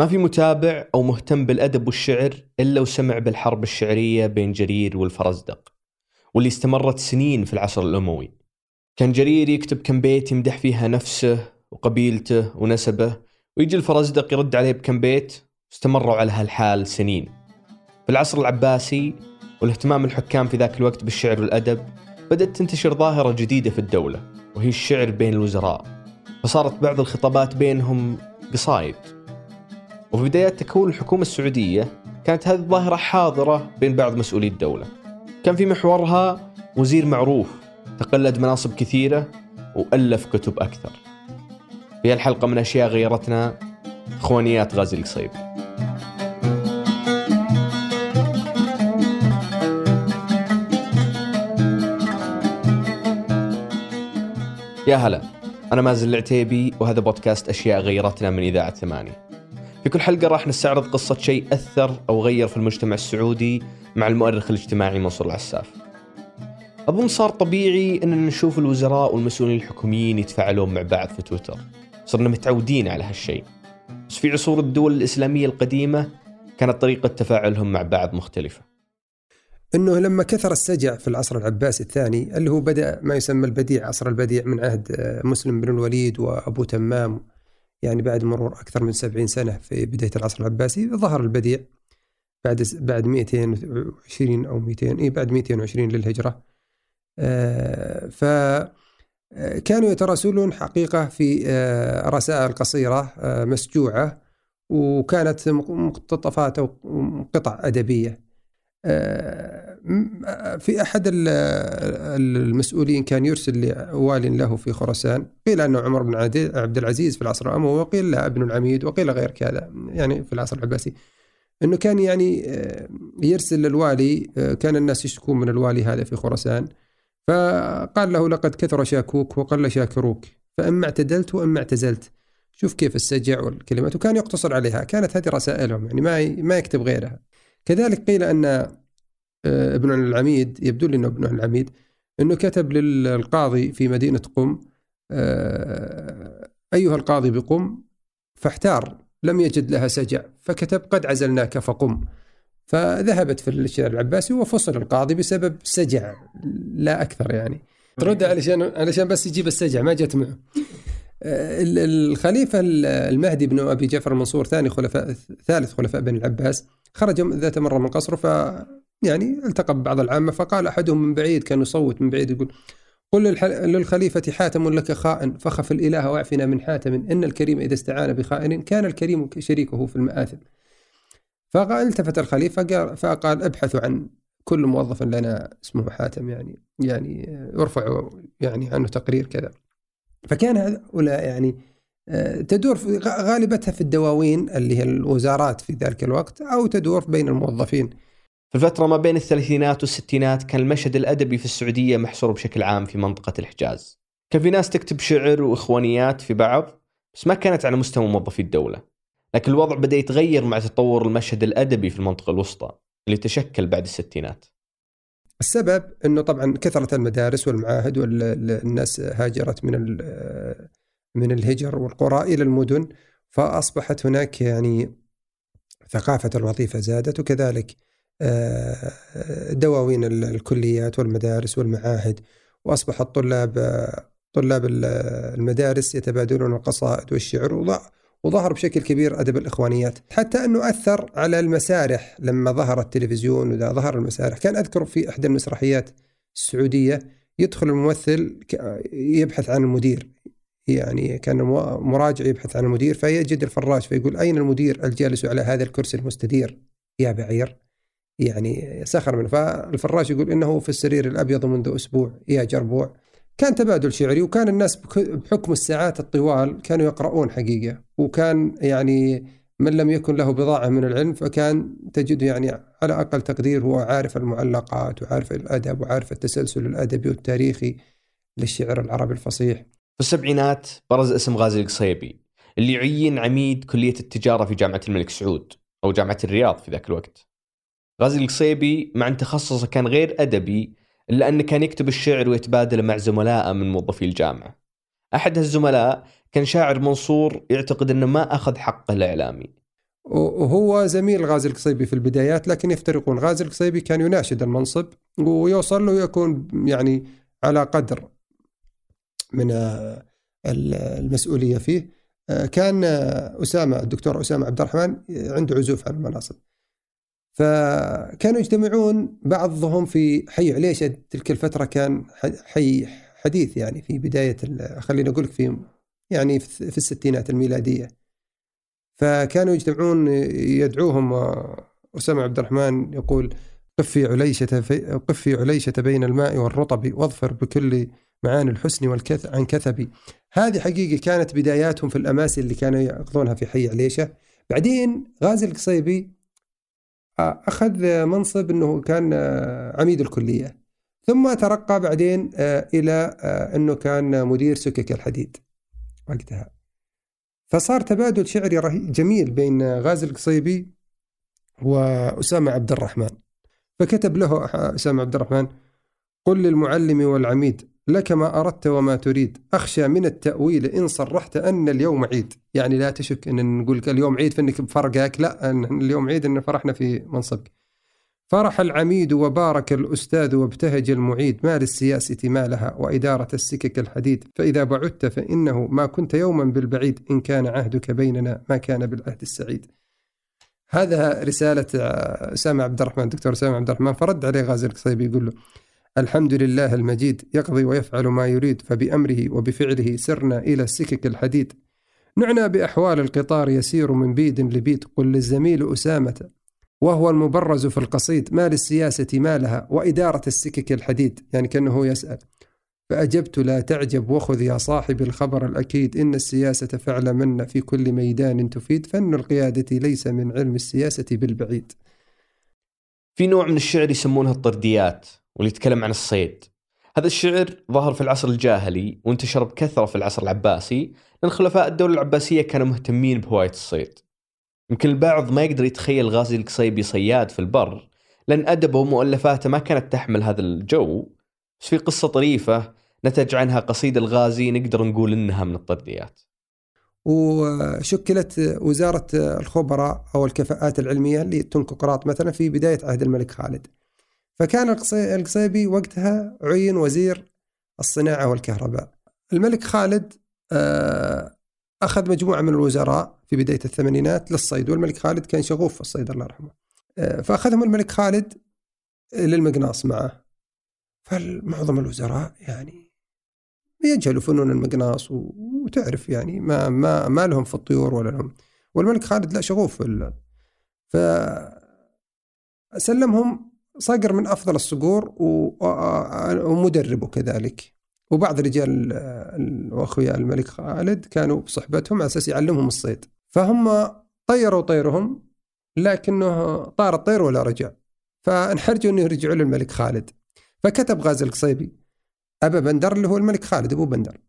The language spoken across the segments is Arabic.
ما في متابع أو مهتم بالأدب والشعر إلا وسمع بالحرب الشعرية بين جرير والفرزدق واللي استمرت سنين في العصر الأموي. كان جرير يكتب كم بيت يمدح فيها نفسه وقبيلته ونسبه ويجي الفرزدق يرد عليه بكم بيت استمروا على هالحال سنين. في العصر العباسي والاهتمام الحكام في ذاك الوقت بالشعر والأدب بدأت تنتشر ظاهرة جديدة في الدولة وهي الشعر بين الوزراء. فصارت بعض الخطابات بينهم قصايد وفي بدايات تكون الحكومة السعودية كانت هذه الظاهرة حاضرة بين بعض مسؤولي الدولة. كان في محورها وزير معروف تقلد مناصب كثيرة وألف كتب أكثر. في الحلقة من أشياء غيرتنا إخوانيات غازي القصيبي. يا هلا أنا مازن العتيبي وهذا بودكاست أشياء غيرتنا من إذاعة ثمانية. في كل حلقة راح نستعرض قصة شيء أثر أو غير في المجتمع السعودي مع المؤرخ الاجتماعي منصور العساف. أظن صار طبيعي أننا نشوف الوزراء والمسؤولين الحكوميين يتفاعلون مع بعض في تويتر. صرنا متعودين على هالشيء. بس في عصور الدول الإسلامية القديمة كانت طريقة تفاعلهم مع بعض مختلفة. إنه لما كثر السجع في العصر العباسي الثاني اللي هو بدأ ما يسمى البديع عصر البديع من عهد آه، مسلم بن الوليد وأبو تمام يعني بعد مرور أكثر من 70 سنة في بداية العصر العباسي ظهر البديع بعد بعد 220 أو 200 إي بعد 220 للهجرة. آه، ف آه، كانوا يتراسلون حقيقة في رسائل قصيرة مسجوعة وكانت مقتطفات أو قطع أدبية. في أحد المسؤولين كان يرسل لوال له في خراسان. قيل أنه عمر بن عبد العزيز في العصر الاموي وقيل لا ابن العميد وقيل غير كذا يعني في العصر العباسي. أنه كان يعني آه، يرسل للوالي آه، كان الناس يشتكون من الوالي هذا في خراسان. فقال له لقد كثر شاكوك وقل شاكروك فاما اعتدلت واما اعتزلت. شوف كيف السجع والكلمات. وكان يقتصر عليها. كانت هذه رسائلهم يعني ما ما يكتب غيرها. كذلك قيل أن ابن العميد يبدو لي إنه ابن العميد إنه كتب للقاضي في مدينة قم آه، أيها القاضي بقم فاحتار لم يجد لها سجع فكتب قد عزلناك فقم. فذهبت في الشعر العباسي وفصل القاضي بسبب سجع لا أكثر يعني. ترد علشان علشان بس يجيب السجع ما جت معه. آه، الخليفة المهدي بن أبي جعفر المنصور ثاني خلفاء ثالث خلفاء بني العباس خرج ذات مرة من قصره ف يعني التقى ببعض العامة فقال أحدهم من بعيد كان يصوت من بعيد يقول قل للخليفة حاتم لك خائن فخف الإله واعفنا من حاتم إن الكريم إذا استعان بخائن كان الكريم شريكه في المآثم. فقال التفت الخليفة فقال ابحثوا عن كل موظف لنا اسمه حاتم يعني يعني يرفع يعني عنه تقرير كذا. فكان هؤلاء يعني آه، تدور غالبتها في الدواوين اللي هي الوزارات في ذلك الوقت أو تدور بين الموظفين. في الفترة ما بين الثلاثينات والستينات كان المشهد الأدبي في السعودية محصور بشكل عام في منطقة الحجاز. كان في ناس تكتب شعر وإخوانيات في بعض بس ما كانت على مستوى موظفي الدولة. لكن الوضع بدأ يتغير مع تطور المشهد الأدبي في المنطقة الوسطى اللي تشكل بعد الستينات. السبب إنه طبعا كثرت المدارس والمعاهد والناس هاجرت من من الهجر والقرى إلى المدن فأصبحت هناك يعني ثقافة الوظيفة زادت وكذلك دواوين الكليات والمدارس والمعاهد وأصبح الطلاب طلاب المدارس يتبادلون القصائد والشعر وظهر بشكل كبير أدب الإخوانيات حتى أنه أثر على المسارح لما ظهر التلفزيون وذا ظهر المسارح. كان أذكر في إحدى المسرحيات السعودية يدخل الممثل يبحث عن المدير يعني كان مراجع يبحث عن المدير فيجد الفراش فيقول أين المدير؟ الجالس على هذا الكرسي المستدير. يا بعير. يعني سخر منه فالفراش يقول إنه في السرير الأبيض منذ أسبوع يا جربوع كان تبادل شعري وكان الناس بحكم الساعات الطوال كانوا يقرؤون حقيقة وكان يعني من لم يكن له بضاعة من العلم فكان تجده يعني على أقل تقدير هو عارف المعلقات وعارف الأدب وعارف التسلسل الأدبي والتاريخي للشعر العربي الفصيح. في السبعينات برز اسم غازي القصيبي اللي يعين عميد كلية التجارة في جامعة الملك سعود أو جامعة الرياض في ذاك الوقت. غازي القصيبي مع أن تخصصه كان غير أدبي إلا أنه كان يكتب الشعر ويتبادله مع زملائه من موظفي الجامعة. أحد هالزملاء كان شاعر منصور يعتقد أنه ما أخذ حقه الإعلامي. وهو زميل غازي القصيبي في البدايات لكن يفترقون غازي القصيبي كان يناشد المنصب ويوصل له يكون يعني على قدر من المسؤولية فيه كان أسامة الدكتور أسامة عبد الرحمن عنده عزوف عن المناصب فكانوا يجتمعون بعضهم في حي عليشة تلك الفترة كان حي حديث يعني في بداية خلينا أقول لك في يعني في الستينات الميلادية. فكانوا يجتمعون يدعوهم أسامة عبد الرحمن يقول قف في عليشة قف في عليشة بين الماء والرطب واظفر بكل معاني الحسن والكث عن كثبي هذه حقيقة كانت بداياتهم في الأماسي اللي كانوا يأخذونها في حي عليشة. بعدين غازي القصيبي أخذ منصب أنه كان عميد الكلية. ثم ترقى بعدين إلى أنه كان مدير سكك الحديد وقتها. فصار تبادل شعري جميل بين غازي القصيبي وأسامة عبد الرحمن. فكتب له أسامة عبد الرحمن قل للمعلم والعميد لك ما أردت وما تريد. أخشى من التأويل إن صرحت أن اليوم عيد. يعني لا تشك أن نقول اليوم عيد فإنك بفرقك. لا أن اليوم عيد أن فرحنا في منصبك. فرح العميد وبارك الأستاذ وابتهج المعيد. ما للسياسة ما لها وإدارة السكك الحديد. فإذا بعدت فإنه ما كنت يوما بالبعيد. إن كان عهدك بيننا ما كان بالعهد السعيد. هذا رسالة أسامة عبد الرحمن دكتور أسامة عبد الرحمن. فرد عليه غازي القصيبي يقول له الحمد لله المجيد يقضي ويفعل ما يريد فبأمره وبفعله سرنا إلى السكك الحديد نعنى بأحوال القطار يسير من بيد لبيد قل للزميل أسامة وهو المبرز في القصيد ما للسياسة ما لها وإدارة السكك الحديد يعني كأنه يسأل فأجبت لا تعجب وخذ يا صاحب الخبر الأكيد إن السياسة فعل من في كل ميدان تفيد فن القيادة ليس من علم السياسة بالبعيد في نوع من الشعر يسمونها الطرديات. واللي يتكلم عن الصيد. هذا الشعر ظهر في العصر الجاهلي وانتشر بكثرة في العصر العباسي لأن خلفاء الدولة العباسية كانوا مهتمين بهواية الصيد. يمكن البعض ما يقدر يتخيل غازي القصيبي صياد في البر لأن أدبه ومؤلفاته ما كانت تحمل هذا الجو. بس في قصة طريفة نتج عنها قصيدة الغازي نقدر نقول إنها من الطرديات وشكلت وزارة الخبراء أو الكفاءات العلمية اللي تنكو قراط مثلا في بداية عهد الملك خالد. فكان القصيبي وقتها عين وزير الصناعة والكهرباء. الملك خالد آه، أخذ مجموعة من الوزراء في بداية الثمانينات للصيد والملك خالد كان شغوف في الصيد الله يرحمه. آه، فأخذهم الملك خالد للمقناص معه. فمعظم الوزراء يعني يجهلوا فنون المقناص وتعرف يعني ما ما ما لهم في الطيور ولا لهم. والملك خالد لا شغوف في سلمهم صقر من أفضل الصقور ومدربه كذلك. وبعض رجال وأخويا الملك خالد كانوا بصحبتهم على أساس يعلمهم الصيد. فهم طيروا طيرهم لكنه طار الطير ولا رجع. فانحرجوا إنه يرجعوا للملك خالد. فكتب غازي القصيبي أبا بندر اللي هو الملك خالد أبو بندر.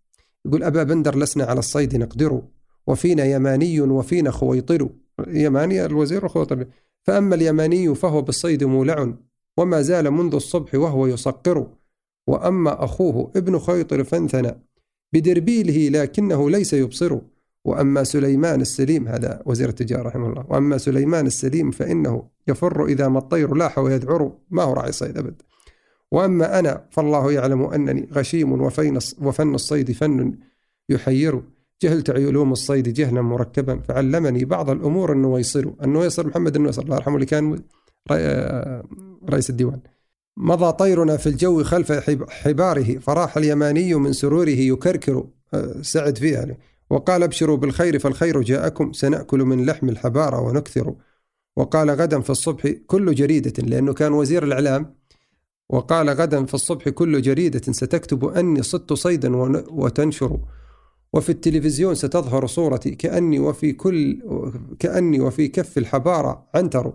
يقول أبا بندر لسنا على الصيد نقدر وفينا يماني وفينا خويطر. يماني الوزير وخويطر. فأما اليماني فهو بالصيد مولع. وما زال منذ الصبح وهو يصقر وأما أخوه ابن خيطر فانثنى بدربيله لكنه ليس يبصر. وأما سليمان السليم هذا وزير التجارة رحمه الله. وأما سليمان السليم فإنه يفر إذا ما الطير لاح ويذعر. ما هو راعي صيد أبد. وأما أنا فالله يعلم أنني غشيم وفن الصيد فن يحير. جهلت علوم الصيد جهلا مركبا فعلمني بعض الأمور النويصر النويصر محمد النويصر الله يرحمه اللي كان رئيس الديوان. مضى طيرنا في الجو خلف حباره فراح اليماني من سروره يكركر آه، سعد فيها يعني. وقال ابشروا بالخير فالخير جاءكم سنأكل من لحم الحبارة ونكثر. وقال غدا في الصبح كل جريدة لأنه كان وزير الإعلام. وقال غدا في الصبح كل جريدة ستكتب أني صدت صيدا وتنشر. وفي التلفزيون ستظهر صورتي كأني وفي كل كأني وفي كف الحبارة عنتر.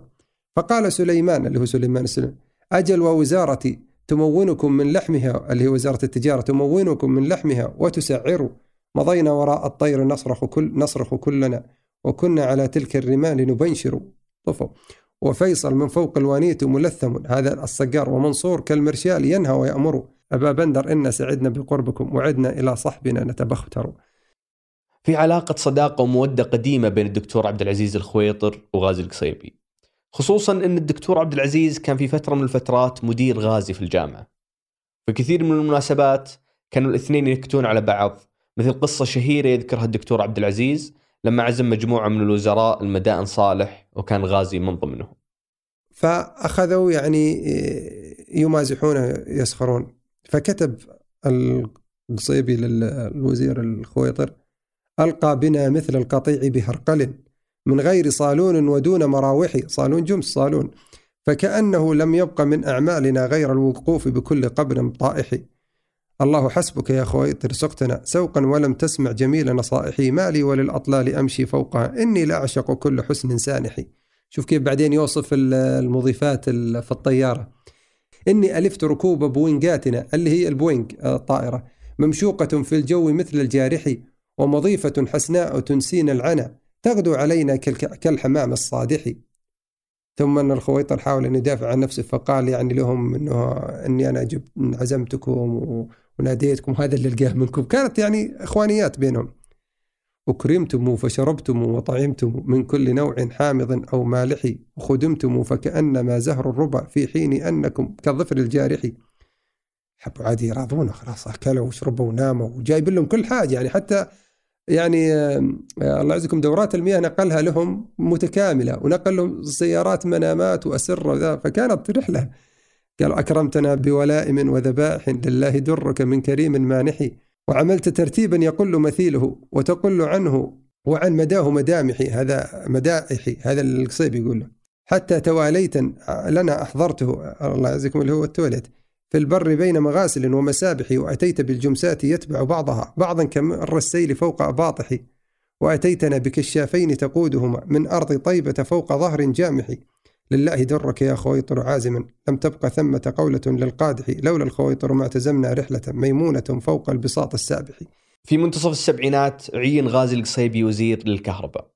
فقال سليمان اللي هو سليمان السلم أجل ووزارتي تمونكم من لحمها اللي هي وزارة التجارة تمونكم من لحمها وتسعر. مضينا وراء الطير نصرخ كل نصرخ كلنا وكنا على تلك الرمال نبنشر. طفوا وفيصل من فوق الوانية ملثم. هذا الصقار ومنصور كالمرشال ينهى ويأمر. أبا بندر إن سعدنا بقربكم وعدنا إلى صحبنا نتبختر. في علاقة صداقة ومودة قديمة بين الدكتور عبد العزيز الخويطر وغازي القصيبي. خصوصا أن الدكتور عبد العزيز كان في فترة من الفترات مدير غازي في الجامعة. في كثير من المناسبات كانوا الاثنين ينكتون على بعض مثل قصة شهيرة يذكرها الدكتور عبد العزيز لما عزم مجموعة من الوزراء المدائن صالح وكان غازي من ضمنهم. فأخذوا يعني يمازحونه يسخرون. فكتب القصيبي للوزير الخويطر ألقى بنا مثل القطيع بهرقل من غير صالون ودون مراوح صالون جمس صالون. فكأنه لم يبق من أعمالنا غير الوقوف بكل قبر طائح. الله حسبك يا خويطر سقتنا سوقا ولم تسمع جميل نصائحي. مالي وللأطلال أمشي فوقها. إني لأعشق كل حسن سانحي شوف كيف بعدين يوصف المضيفات في الطيارة. إني ألفت ركوب بوينجاتنا اللي هي البوينج الطائرة. ممشوقة في الجو مثل الجارح ومضيفة حسناء تنسين العنا تغدو علينا كالحمام الصادح. ثم أن الخويطر حاول أن يدافع عن نفسه فقال يعني لهم أنه أني أنا جبت عزمتكم وناديتكم هذا اللي لقاه منكم. كانت يعني إخوانيات بينهم. أكرمتم فشربتم وطعمتم من كل نوع حامض أو مالح. وخدمتم فكأنما زهر الربا في حين أنكم كالظفر الجارح. حبوا عادي يراضونه خلاص أكلوا وشربوا وناموا. وجايب لهم كل حاجة يعني حتى يعني الله يعزكم دورات المياه نقلها لهم متكاملة ونقل لهم سيارات منامات وأسرة فكانت رحلة. قال أكرمتنا بولائم وذبائح لله درك من كريم مانحي وعملت ترتيبا يقل مثيله وتقل عنه وعن مداه مدامحي هذا مدائحي هذا القصيبي يقول له حتى تواليت لنا أحضرته الله يعزكم اللي هو التواليت. في البر بين مغاسل ومسابح وأتيت بالجمسات يتبع بعضها. بعضا كمر السيل فوق أباطح وأتيتنا بكشافين تقودهما. من أرض طيبة فوق ظهر جامح لله درك يا خويطر عازما لم تبق ثمة قولة للقادح. لولا الخويطر ما اعتزمنا رحلة ميمونة فوق البساط السابح. في منتصف السبعينات عين غازي القصيبي وزير للكهرباء.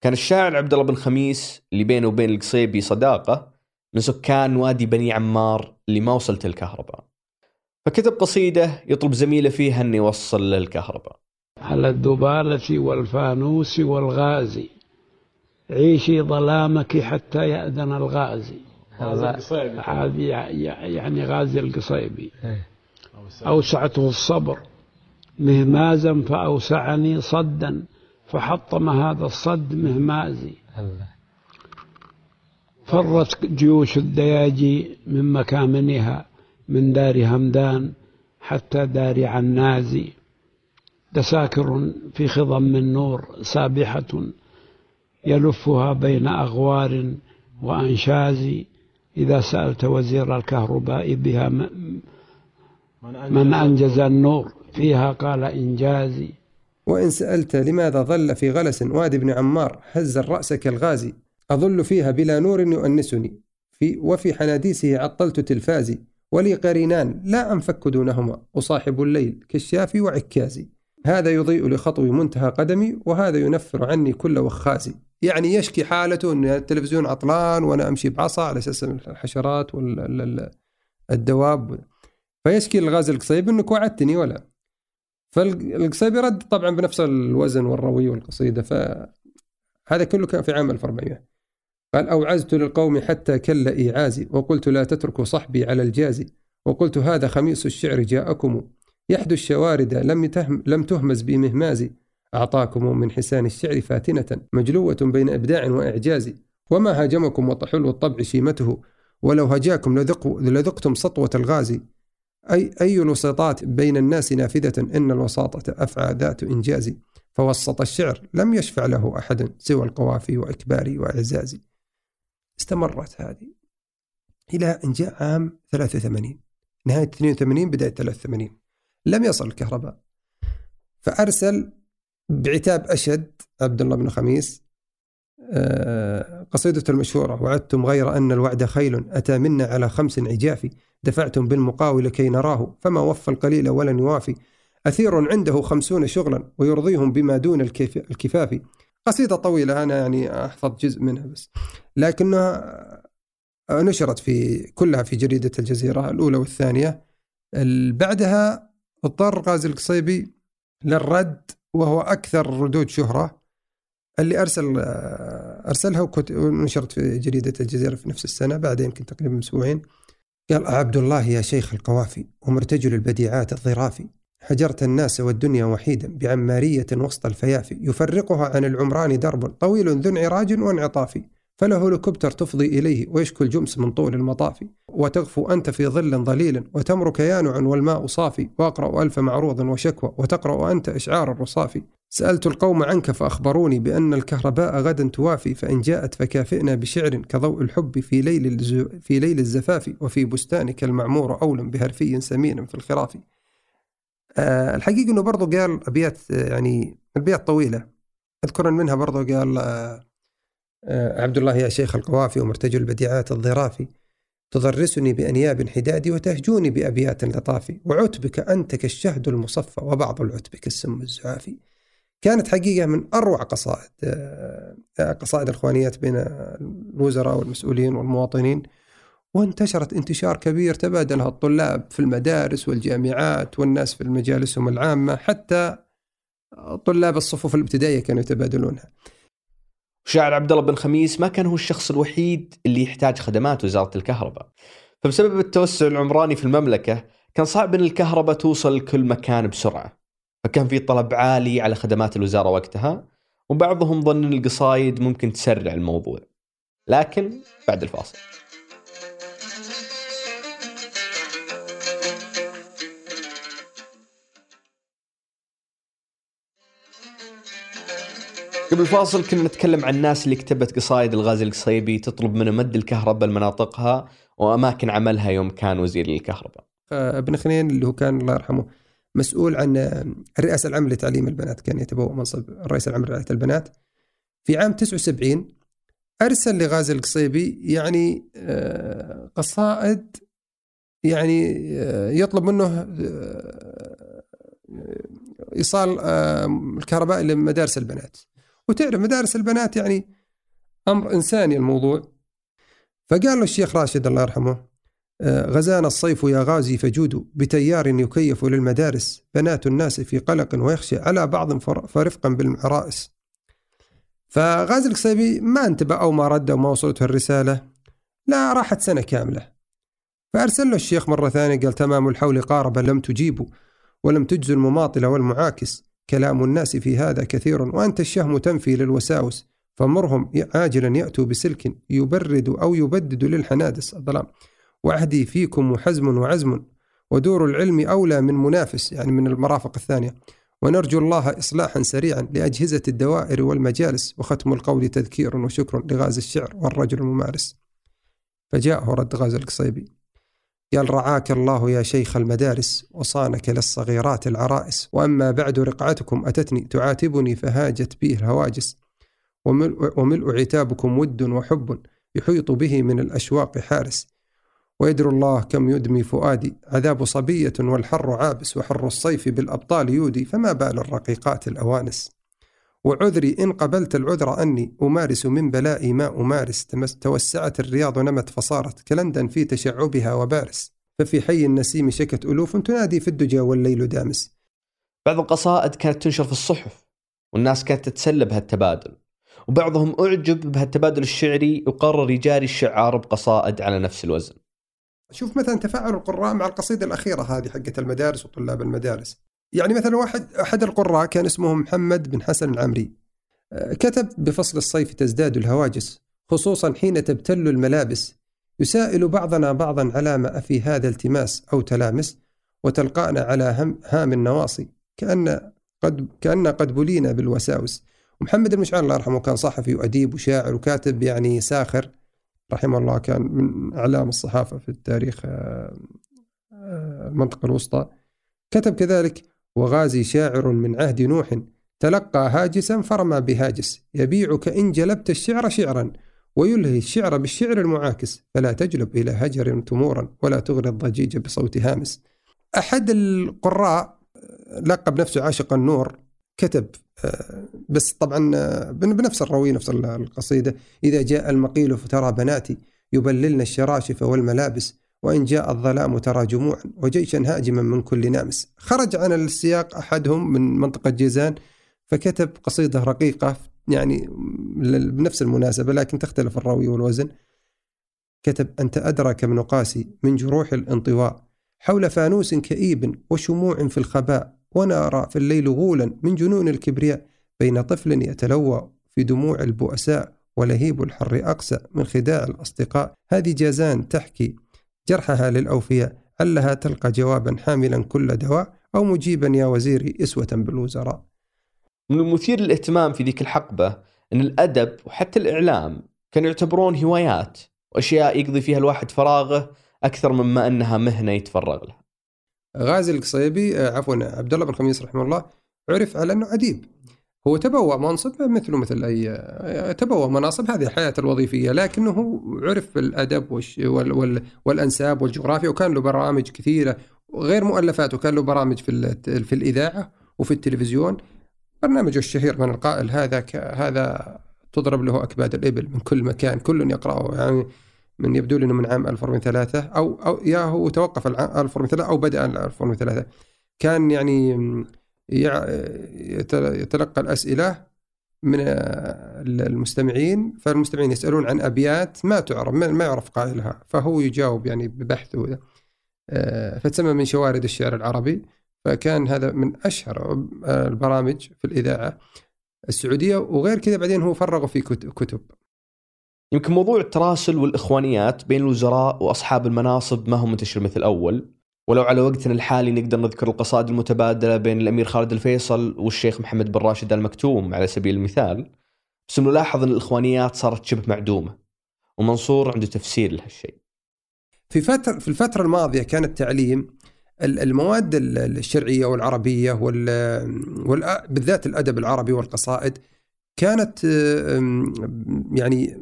كان الشاعر عبد الله بن خميس اللي بينه وبين القصيبي صداقة من سكان وادي بني عمار اللي ما وصلت الكهرباء. فكتب قصيدة يطلب زميله فيها أن يوصل للكهرباء. على الدبالة والفانوس والغازي. عيشي ظلامك حتى يأذن الغازي. هذا يعني غازي القصيبي. إيه. أوسعته الصبر. مهمازا فأوسعني صدا. فحطم هذا الصد مهمازي. فرت جيوش الدياجي من مكامنها من دار همدان حتى دار عنازي. دساكر في خضم من نور سابحة يلفها بين أغوار وأنشاز. إذا سألت وزير الكهرباء بها من أنجز النور فيها قال إنجازي. وإن سألت لماذا ظل في غلس وادي بن عمار هز الرأس كالغازي أظل فيها بلا نور يؤنسني. في وفي حناديسه عطلت تلفازي ولي قرينان لا أنفك دونهما أصاحب الليل كالشافي وعكازي. هذا يضيء لخطوي منتهى قدمي وهذا ينفر عني كل وخازي. يعني يشكي حالته إن التلفزيون عطلان وأنا أمشي بعصا على أساس الحشرات والدواب فيشكي الغاز القصيب إنك وعدتني ولا. فالقصيبي رد طبعا بنفس الوزن والروي والقصيدة فهذا كله كان في عام 1400 قال أوعزت للقوم حتى كل إيعازي وقلت لا تتركوا صحبي على الجازي وقلت هذا خميس الشعر جاءكم يحدو الشوارد لم تهم لم تهمز بمهمازي أعطاكم من حسان الشعر فاتنة مجلوة بين إبداع وإعجاز وما هاجمكم وطحلو الطبع شيمته ولو هجاكم لذق لذقتم سطوة الغازي أي أي الوسطات بين الناس نافذة إن الوساطة أفعى ذات إنجاز فوسط الشعر لم يشفع له أحد سوى القوافي وإكباري وإعزازي. استمرت هذه إلى أن جاء عام 83 نهاية 82 بداية 83 لم يصل الكهرباء. فأرسل بعتاب أشد عبد الله بن خميس آه، قصيدته المشهورة وعدتم غير أن الوعد خيل أتى منا على خمس عجاف دفعتم بالمقاول كي نراه فما وفى القليل ولن يوافي. أثير عنده خمسون شغلا ويرضيهم بما دون الكفاف. قصيدة طويلة أنا يعني أحفظ جزء منها بس. لكنها نشرت في كلها في جريدة الجزيرة الأولى والثانية. بعدها اضطر غازي القصيبي للرد وهو أكثر ردود شهرة. اللي أرسل أرسلها ونشرت في جريدة الجزيرة في نفس السنة بعد يمكن تقريبا أسبوعين قال عبد الله يا شيخ القوافي ومرتجل البديعات الظرافي. هجرت الناس والدنيا وحيدا بعمارية وسط الفيافي. يفرقها عن العمران درب طويل ذو انعراج وانعطاف فله هليكوبتر تفضي إليه ويشكو الجمس من طول المطاف وتغفو أنت في ظل ظليل وتمرك يانع والماء صافي وأقرأ ألف معروض وشكوى وتقرأ أنت إشعار الرصافي سألت القوم عنك فأخبروني بأن الكهرباء غدا توافي فإن جاءت فكافئنا بشعر كضوء الحب في ليل في ليل الزفاف وفي بستانك المعمور أول بهرفي سمين في الخراف. أه الحقيقة أنه برضو قال أبيات يعني أبيات طويلة أذكر منها برضو قال أه عبد الله يا شيخ القوافي ومرتجل البديعات الظرافي تضرسني بأنياب حدادي وتهجوني بأبيات لطافي وعتبك أنت كالشهد المصفى وبعض العتب كالسم الزعافي. كانت حقيقة من أروع قصائد آه، قصائد الإخوانيات بين الوزراء والمسؤولين والمواطنين وانتشرت انتشار كبير تبادلها الطلاب في المدارس والجامعات والناس في مجالسهم العامة حتى طلاب الصفوف الابتدائية كانوا يتبادلونها. شاعر عبد الله بن خميس ما كان هو الشخص الوحيد اللي يحتاج خدمات وزارة الكهرباء. فبسبب التوسع العمراني في المملكة كان صعب أن الكهرباء توصل لكل مكان بسرعة. فكان في طلب عالي على خدمات الوزارة وقتها وبعضهم ظن ان القصايد ممكن تسرع الموضوع. لكن بعد الفاصل. قبل الفاصل كنا نتكلم عن الناس اللي كتبت قصايد الغازي القصيبي تطلب منه مد الكهرباء لمناطقها وأماكن عملها يوم كان وزير للكهرباء. ابن خنين اللي هو كان الله يرحمه مسؤول عن الرئاسة العامة لتعليم البنات كان يتبوأ منصب الرئيس العام لرعاية البنات في عام 79 أرسل لغازي القصيبي يعني آه، قصائد يعني آه، يطلب منه آه، إيصال الكهرباء لمدارس البنات وتعرف مدارس البنات يعني أمر إنساني الموضوع. فقال له الشيخ راشد الله يرحمه آه، غزانا الصيف يا غازي فجود بتيار يكيف للمدارس بنات الناس في قلق ويخشى على بعض فرفقا بالعرائس فغازي القصيبي ما انتبه أو ما رد أو ما وصلته الرسالة لا راحت سنة كاملة. فأرسل له الشيخ مرة ثانية قال تمام الحول قارب لم تجيبوا ولم تجزوا المماطل والمعاكس. كلام الناس في هذا كثير وأنت الشهم تنفي للوساوس فمرهم عاجلا يأتوا بسلك يبرد أو يبدد للحنادس. الظلام. وعهدي فيكم وحزم وعزم ودور العلم أولى من منافس يعني من المرافق الثانية. ونرجو الله إصلاحا سريعا لأجهزة الدوائر والمجالس وختم القول تذكير وشكر لغاز الشعر والرجل الممارس. فجاءه رد غاز القصيبي. قال رعاك الله يا شيخ المدارس وصانك للصغيرات العرائس. وأما بعد رقعتكم أتتني تعاتبني فهاجت به الهواجس. وملء, عتابكم ود وحب يحيط به من الأشواق حارس. ويدري الله كم يدمي فؤادي. عذاب صبية والحر عابس وحر الصيف بالأبطال يودي. فما بال الرقيقات الأوانس؟ وعذري إن قبلت العذر أني أمارس من بلائي ما أمارس. توسعت الرياض نمت فصارت كلندن في تشعبها وبارس. ففي حي النسيم شكت ألوف تنادي في الدجى والليل دامس. بعض القصائد كانت تنشر في الصحف والناس كانت تتسلى بهالتبادل. وبعضهم أعجب بهالتبادل الشعري وقرر يجاري الشعار بقصائد على نفس الوزن. شوف مثلا تفاعل القراء مع القصيدة الأخيرة هذه حقت المدارس وطلاب المدارس. يعني مثلا واحد أحد القراء كان اسمه محمد بن حسن العمري. آه، كتب بفصل الصيف تزداد الهواجس خصوصا حين تبتل الملابس. يسائل بعضنا بعضا على ما في هذا التماس أو تلامس وتلقانا على هم هام النواصي. كأن قد كأن قد بلينا بالوساوس. ومحمد المشعر الله يرحمه كان صحفي وأديب وشاعر وكاتب يعني ساخر. رحمه الله كان من أعلام الصحافة في التاريخ آه، آه، المنطقة الوسطى. كتب كذلك وغازي شاعر من عهد نوح تلقى هاجسا فرمى بهاجس يبيعك إن جلبت الشعر شعرا ويلهي الشعر بالشعر المعاكس فلا تجلب إلى هجر تمورا ولا تغري الضجيج بصوت هامس. أحد القراء لقب نفسه عاشق النور كتب بس طبعا بنفس الروي نفس القصيدة إذا جاء المقيل فترى بناتي يبللن الشراشف والملابس وإن جاء الظلام ترى جموعا وجيشا هاجما من كل نامس. خرج عن السياق أحدهم من منطقة جيزان فكتب قصيدة رقيقة يعني بنفس المناسبة لكن تختلف الروي والوزن. كتب أنت أدرك ابن قاسي من جروح الانطواء. حول فانوس كئيب وشموع في الخباء ونرى في الليل غولا من جنون الكبرياء بين طفل يتلوى في دموع البؤساء ولهيب الحر أقسى من خداع الأصدقاء. هذه جازان تحكي جرحها للأوفياء علها تلقى جوابا حاملا كل دواء أو مجيبا يا وزيري إسوة بالوزراء. من المثير للاهتمام في ذيك الحقبة أن الأدب وحتى الإعلام كانوا يعتبرون هوايات وأشياء يقضي فيها الواحد فراغه أكثر مما أنها مهنة يتفرغ لها. غازي القصيبي آه، عفوا عبد الله بن خميس رحمه الله عرف على أنه أديب هو تبوأ منصب مثله مثل أي آه، تبوأ مناصب هذه الحياة الوظيفية لكنه عرف بالأدب وال وال والأنساب والجغرافيا وكان له برامج كثيرة غير مؤلفات وكان له برامج في في الإذاعة وفي التلفزيون. برنامجه الشهير من القائل هذا هذا تضرب له أكباد الإبل من كل مكان كل يقرأه يعني من يبدو لي إنه من عام 2003 أو أو يا هو توقف 2003 أو بدأ 2003 كان يعني يتلقى الأسئلة من المستمعين فالمستمعين يسألون عن أبيات ما تعرف ما يعرف قائلها فهو يجاوب يعني ببحثه آه، فتسمى من شوارد الشعر العربي فكان هذا من أشهر البرامج في الإذاعة السعودية وغير كذا بعدين هو فرغه في كتب. يمكن موضوع التراسل والإخوانيات بين الوزراء وأصحاب المناصب ما هو منتشر مثل اول ولو على وقتنا الحالي نقدر نذكر القصائد المتبادلة بين الأمير خالد الفيصل والشيخ محمد بن راشد المكتوم على سبيل المثال. بس نلاحظ أن الإخوانيات صارت شبه معدومة ومنصور عنده تفسير لهالشيء. في فترة في الفترة الماضية كان التعليم المواد الشرعية والعربية وال بالذات الأدب العربي والقصائد كانت يعني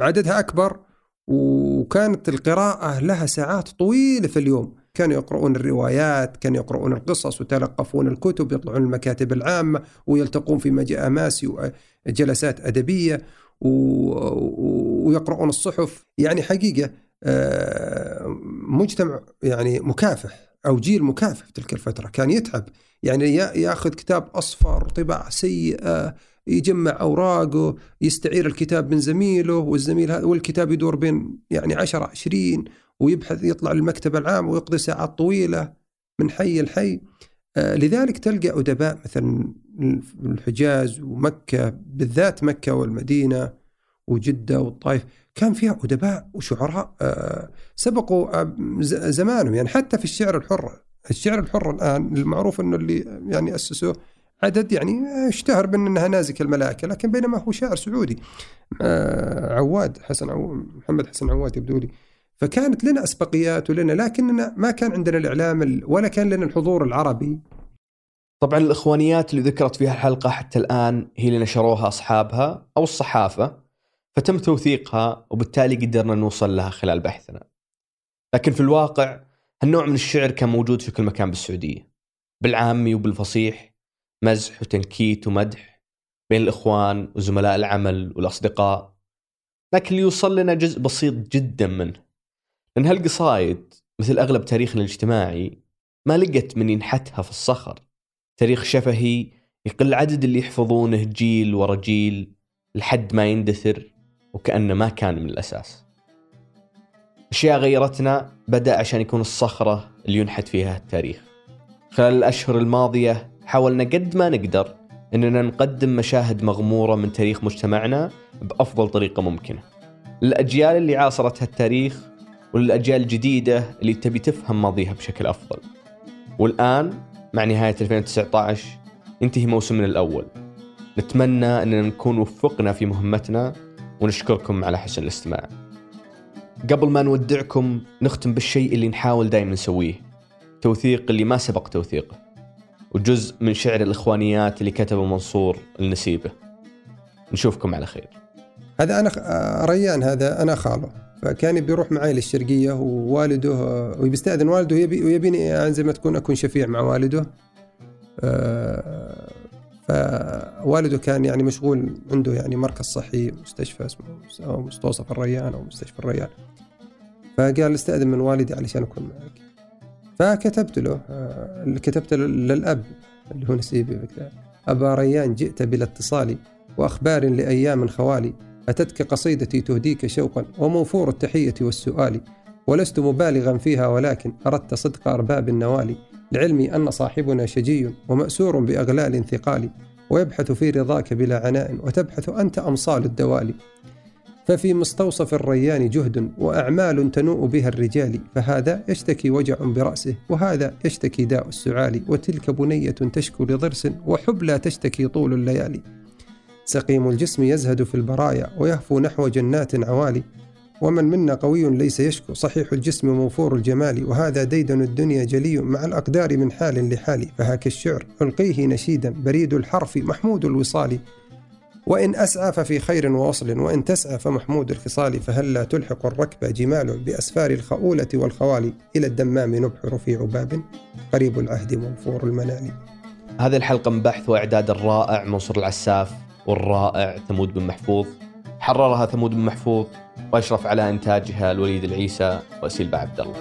عددها أكبر وكانت القراءة لها ساعات طويلة في اليوم. كانوا يقرؤون الروايات كانوا يقرؤون القصص ويتلقفون الكتب يطلعون المكاتب العامة ويلتقون في مجاماسي وجلسات أدبية ويقرؤون الصحف. يعني حقيقة آه، مجتمع يعني مكافح أو جيل مكافح في تلك الفترة كان يتعب. يعني ياخذ كتاب أصفر طباعة سيئة يجمع أوراقه يستعير الكتاب من زميله والزميل هذا والكتاب يدور بين يعني 10 20 ويبحث يطلع للمكتبه العامه ويقضي ساعات طويلة من حي لحي. آه لذلك تلقى أدباء مثلا الحجاز ومكة بالذات مكة والمدينة وجدة والطائف كان فيها أدباء وشعراء آه سبقوا آه زمانهم. يعني حتى في الشعر الحر الشعر الحر الآن المعروف إنه اللي يعني اسسه عدد يعني اشتهر بأن إنها نازك الملائكة لكن بينما هو شاعر سعودي. عواد حسن عواد محمد حسن عواد يبدو لي. فكانت لنا أسبقيات ولنا لكننا ما كان عندنا الإعلام ولا كان لنا الحضور العربي طبعا الإخوانيات اللي ذكرت فيها الحلقة حتى الآن هي اللي نشروها أصحابها أو الصحافة فتم توثيقها وبالتالي قدرنا نوصل لها خلال بحثنا. لكن في الواقع هالنوع من الشعر كان موجود في كل مكان بالسعودية. بالعامي وبالفصيح مزح وتنكيت ومدح بين الإخوان وزملاء العمل والأصدقاء لكن اللي يوصل لنا جزء بسيط جدا منه لأن هالقصايد مثل أغلب تاريخنا الاجتماعي ما لقت من ينحتها في الصخر. تاريخ شفهي يقل عدد اللي يحفظونه جيل ورا جيل لحد ما يندثر وكأنه ما كان من الأساس. أشياء غيرتنا بدأ عشان يكون الصخرة اللي ينحت فيها التاريخ. خلال الأشهر الماضية حاولنا قد ما نقدر إننا نقدم مشاهد مغمورة من تاريخ مجتمعنا بأفضل طريقة ممكنة. للاجيال اللي عاصرت هالتاريخ وللأجيال الجديدة اللي تبي تفهم ماضيها بشكل أفضل. والآن مع نهاية 2019 ينتهي موسمنا الأول. نتمنى أننا نكون وفقنا في مهمتنا ونشكركم على حسن الاستماع. قبل ما نودعكم نختم بالشيء اللي نحاول دائما نسويه توثيق اللي ما سبق توثيقه وجزء من شعر الإخوانيات اللي كتبه منصور النسيبة نشوفكم على خير هذا أنا آه، ريان هذا أنا خاله فكان بيروح معي للشرقية ووالده وبيستأذن والده ويبي ويبيني يعني زي ما تكون أكون شفيع مع والده. آه، فوالده كان يعني مشغول عنده يعني مركز صحي مستشفى اسمه مستوصف الريان أو مستشفى الريان. فقال استأذن من والدي علشان أكون معك. فكتبت له آه، كتبت للأب اللي هو نسيبي أبا ريان جئت بلا اتصال وأخبار لأيام خوالي. أتتك قصيدتي تهديك شوقا وموفور التحية والسؤال ولست مبالغا فيها ولكن أردت صدق أرباب النوالي لعلمي أن صاحبنا شجي ومأسور بأغلال ثقال ويبحث في رضاك بلا عناء وتبحث أنت أمصال الدوالي ففي مستوصف الريان جهد وأعمال تنوء بها الرجال فهذا يشتكي وجع برأسه وهذا يشتكي داء السعال وتلك بنية تشكو لضرس وحبلى تشتكي طول الليالي. سقيم الجسم يزهد في البرايا ويهفو نحو جنات عوالي. ومن منا قوي ليس يشكو. صحيح الجسم موفور الجمال وهذا ديدن الدنيا جلي مع الأقدار من حال لحال. فهاك الشعر ألقيه نشيدا بريد الحرف محمود الوصال. وإن أسعى ففي خير ووصل وإن تسعى فمحمود الخصال. فهلا تلحق الركب جمال بأسفار الخؤولة والخوالي إلى الدمام نبحر في عباب. قريب العهد موفور المنال. هذه الحلقة من بحث وإعداد الرائع منصور العساف. والرائع ثمود بن محفوظ. حررها ثمود بن محفوظ وأشرف على إنتاجها الوليد العيسى وأسيل عبد الله.